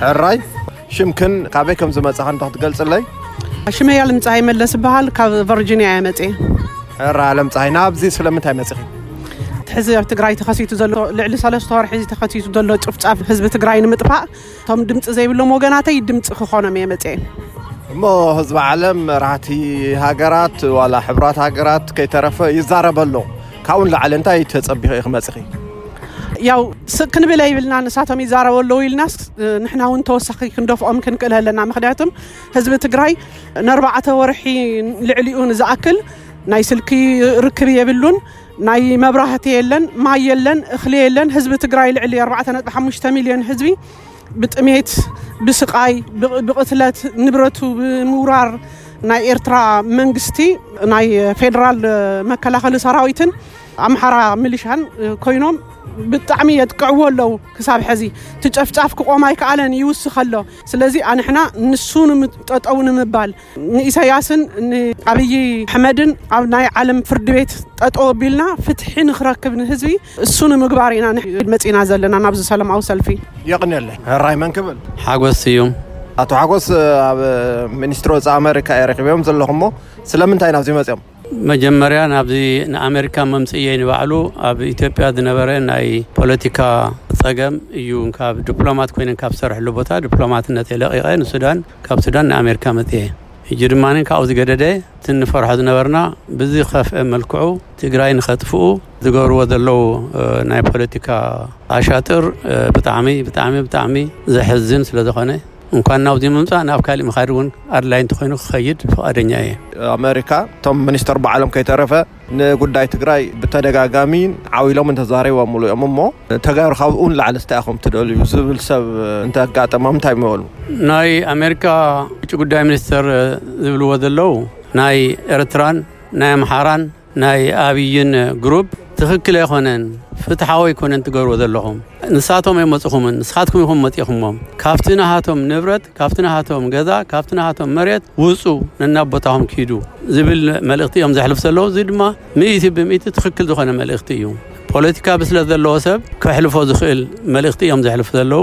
ሕራይ ሽምክን ካበይ ከም ዝመጻኻ እንተ ክትገልጽለይ? ሽመይ ኣለም ፀሃይ መለስ ይበሃል ካብ ቨርጂኒያ እየ መፅየ ሕራ ኣለም ፀሃይ ናብዚ ስለምንታይ መጺኺ? ሕዚ ኣብ ትግራይ ተኸሲቱ ዘሎ ልዕሊ ሰለስተ ወርሒ እዚ ተኸሲቱ ዘሎ ጭፍጫፍ ህዝቢ ትግራይ ንምጥፋእ እቶም ድምፂ ዘይብሎም ወገናተይ ድምፂ ክኾኖም እየ መፅየ እሞ ህዝቢ ዓለም መራሕቲ ሃገራት ዋላ ሕብራት ሃገራት ከይተረፈ ይዛረበ ኣሎ ካብኡ ንላዕሊ እንታይ ተጸቢኺ ኢኺ መጺኺ? ያው ስቅ ክንብል ኣይብልና ንሳቶም ይዛረቡ ኣለዉ ኢልናስ ንሕና እውን ተወሳኺ ክንደፍኦም ክንክእል ኣለና ምክንያቱም ህዝቢ ትግራይ ንኣርባዕተ ወርሒ ልዕሊኡ ንዝኣክል ናይ ስልኪ ርክብ የብሉን ናይ መብራህቲ የለን ማይ የለን እኽሊ የለን ህዝቢ ትግራይ ልዕሊ 4.5 ሚልዮን ህዝቢ ብጥሜት ብስቃይ ብቕትለት ንብረቱ ብምውራር ናይ ኤርትራ መንግስቲ ናይ ፌደራል መከላኸሊ ሰራዊትን ኣምሓራ ሚሊሻን ኮይኖም ብጣዕሚ የጥቅዕዎ ኣለዉ ክሳብ ሕዚ እቲ ጨፍጫፍ ክቆም ኣይከኣለን ይውስኸ ኣሎ ስለዚ ኣንሕና ንሱ ጠጠው ንምባል ንኢሳያስን ንኣብይ ኣሕመድን ኣብ ናይ ዓለም ፍርዲ ቤት ጠጠው ኣቢልና ፍትሒ ንክረክብ ንህዝቢ እሱ ንምግባር ኢና መፂና ዘለና ናብዚ ሰላማዊ ሰልፊ የቕንየለይ ሕራይ መን ክብል ሓጎስ ስዩም ኣቶ ሓጎስ ኣብ ሚኒስትሪ ወፃኢ ኣመሪካ እየ ረኪበዮም ዘለኹ እሞ ስለምንታይ ናብዚ መፅኦም መጀመርያ ናብዚ ንኣመሪካ መምጽኢየይ ንባዕሉ ኣብ ኢትዮጵያ ዝነበረ ናይ ፖለቲካ ጸገም እዩ ካብ ዲፕሎማት ኮይነ ካብ ዝሰርሐሉ ቦታ ዲፕሎማትነተይ ለቒቐ ንሱዳን ካብ ሱዳን ንኣመሪካ መጽኤ ሕጂ ድማ ካብኡ ዝገደደ እቲ ንፈርሖ ዝነበርና ብዝኸፍአ መልክዑ ትግራይ ንኸጥፍኡ ዝገብርዎ ዘለዉ ናይ ፖለቲካ ኣሻጥር ብጣዕሚ ብጣዕሚ ብጣዕሚ ዘሕዝን ስለ ዝኾነ እንኳን ናብዚ ምምፃእ ናብ ካሊእ ምኻድ እውን ኣድላይ እንተኾይኑ ክኸይድ ፍቓደኛ እየ። ኣመሪካ እቶም ሚኒስተር ባዕሎም ከይተረፈ ንጉዳይ ትግራይ ብተደጋጋሚ ዓው ኢሎምን ተዛሪቦምሉ እዮም እሞ ተጋሩ ካብኡ ንላዕሊ እንታይ ኢኹም ትደልዩ ዝብል ሰብ እንተጋጠሞም እንታይ ምበሉ? ናይ ኣሜሪካ ውጭ ጉዳይ ሚኒስተር ዝብልዎ ዘለዉ ናይ ኤርትራን ናይ ኣምሓራን ናይ ኣብይን ግሩብ ትክክል ኣይኮነን ፍትሓዊ ኣይኮነን ትገብርዎ ዘለኹም ንሳቶም ኣይመፅኹምን ንስኻትኩም ኢኹም መፂኹሞም ካብቲ ናሃቶም ንብረት ካብቲ ናሃቶም ገዛ ካብቲ ናሃቶም መሬት ውፁ ነናብ ቦታኹም ኪዱ ዝብል መልእኽቲ እዮም ዘሕልፉ ዘለዉ እዚ ድማ ሚእቲ ብሚእቲ ትክክል ዝኾነ መልእኽቲ እዩ ፖለቲካ ብስለት ዘለዎ ሰብ ከሕልፎ ዝኽእል መልእኽቲ እዮም ዘሕልፉ ዘለዉ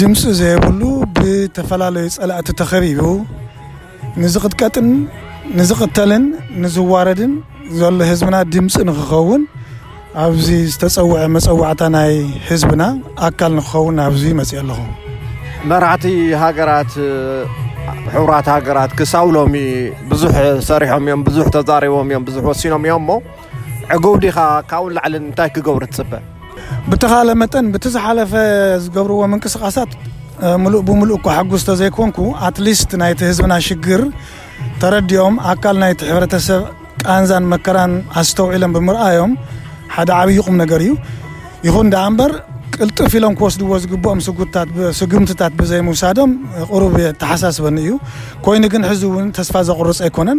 ድምፂ ዘየብሉ ብተፈላለዩ ፀላእቲ ተኸቢቡ ንዝቕጥቀጥን ንዝቕተልን ንዝዋረድን ዘሎ ህዝብና ድምፂ ንኽኸውን ኣብዚ ዝተፀውዐ መፀዋዕታ ናይ ህዝብና ኣካል ንኽኸውን ኣብዚ መፂኤ ኣለኹ። መራሕቲ ሃገራት ሕቡራት ሃገራት ክሳብ ሎሚ ብዙሕ ሰሪሖም እዮም፣ ብዙሕ ተዛሪቦም እዮም፣ ብዙሕ ወሲኖም እዮም እሞ፣ ዕጉብ ዲኻ? ካብኡ ንላዕሊ እንታይ ክገብሩ ትጽበ? ብተኻለ መጠን ብቲ ዝሓለፈ ዝገብርዎ ምንቅስቃሳት ምሉእ ብምሉእ እኳ ሕጉስ ተዘይኮንኩ ኣትሊስት ናይቲ ህዝብና ሽግር ተረዲኦም ኣካል ናይቲ ሕብረተሰብ ቃንዛን መከራን ኣስተውዒሎም ብምርኣዮም ሓደ ዓብዪ ቁም ነገር እዩ ይኹን ደኣ እምበር ቅልጥፍ ኢሎም ክወስድዎ ዝግብኦም ስጉታት ስግምትታት ብዘይምውሳዶም ቁሩብ ተሓሳስበኒ እዩ ኮይኑ ግን ሕዚ እውን ተስፋ ዘቑርፅ ኣይኮነን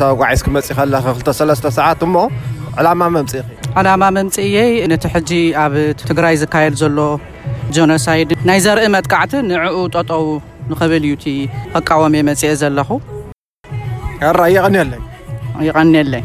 ተጓዒዝኪ መፂኺ ኣለኺ ክልተ ሰለስተ ሰዓት እሞ ዕላማ መምፅእኺ? ዕላማ መምፅእየይ ነቲ ሕጂ ኣብ ትግራይ ዝካየድ ዘሎ ጆኖሳይድ ናይ ዘርኢ መጥቃዕቲ ንዕኡ ጠጠዉ ንኽብል እዩ እቲ ኽቃወም እየ መፂኤ ዘለኹ። ሕራይ የቐንየለይ። የቐንየለይ።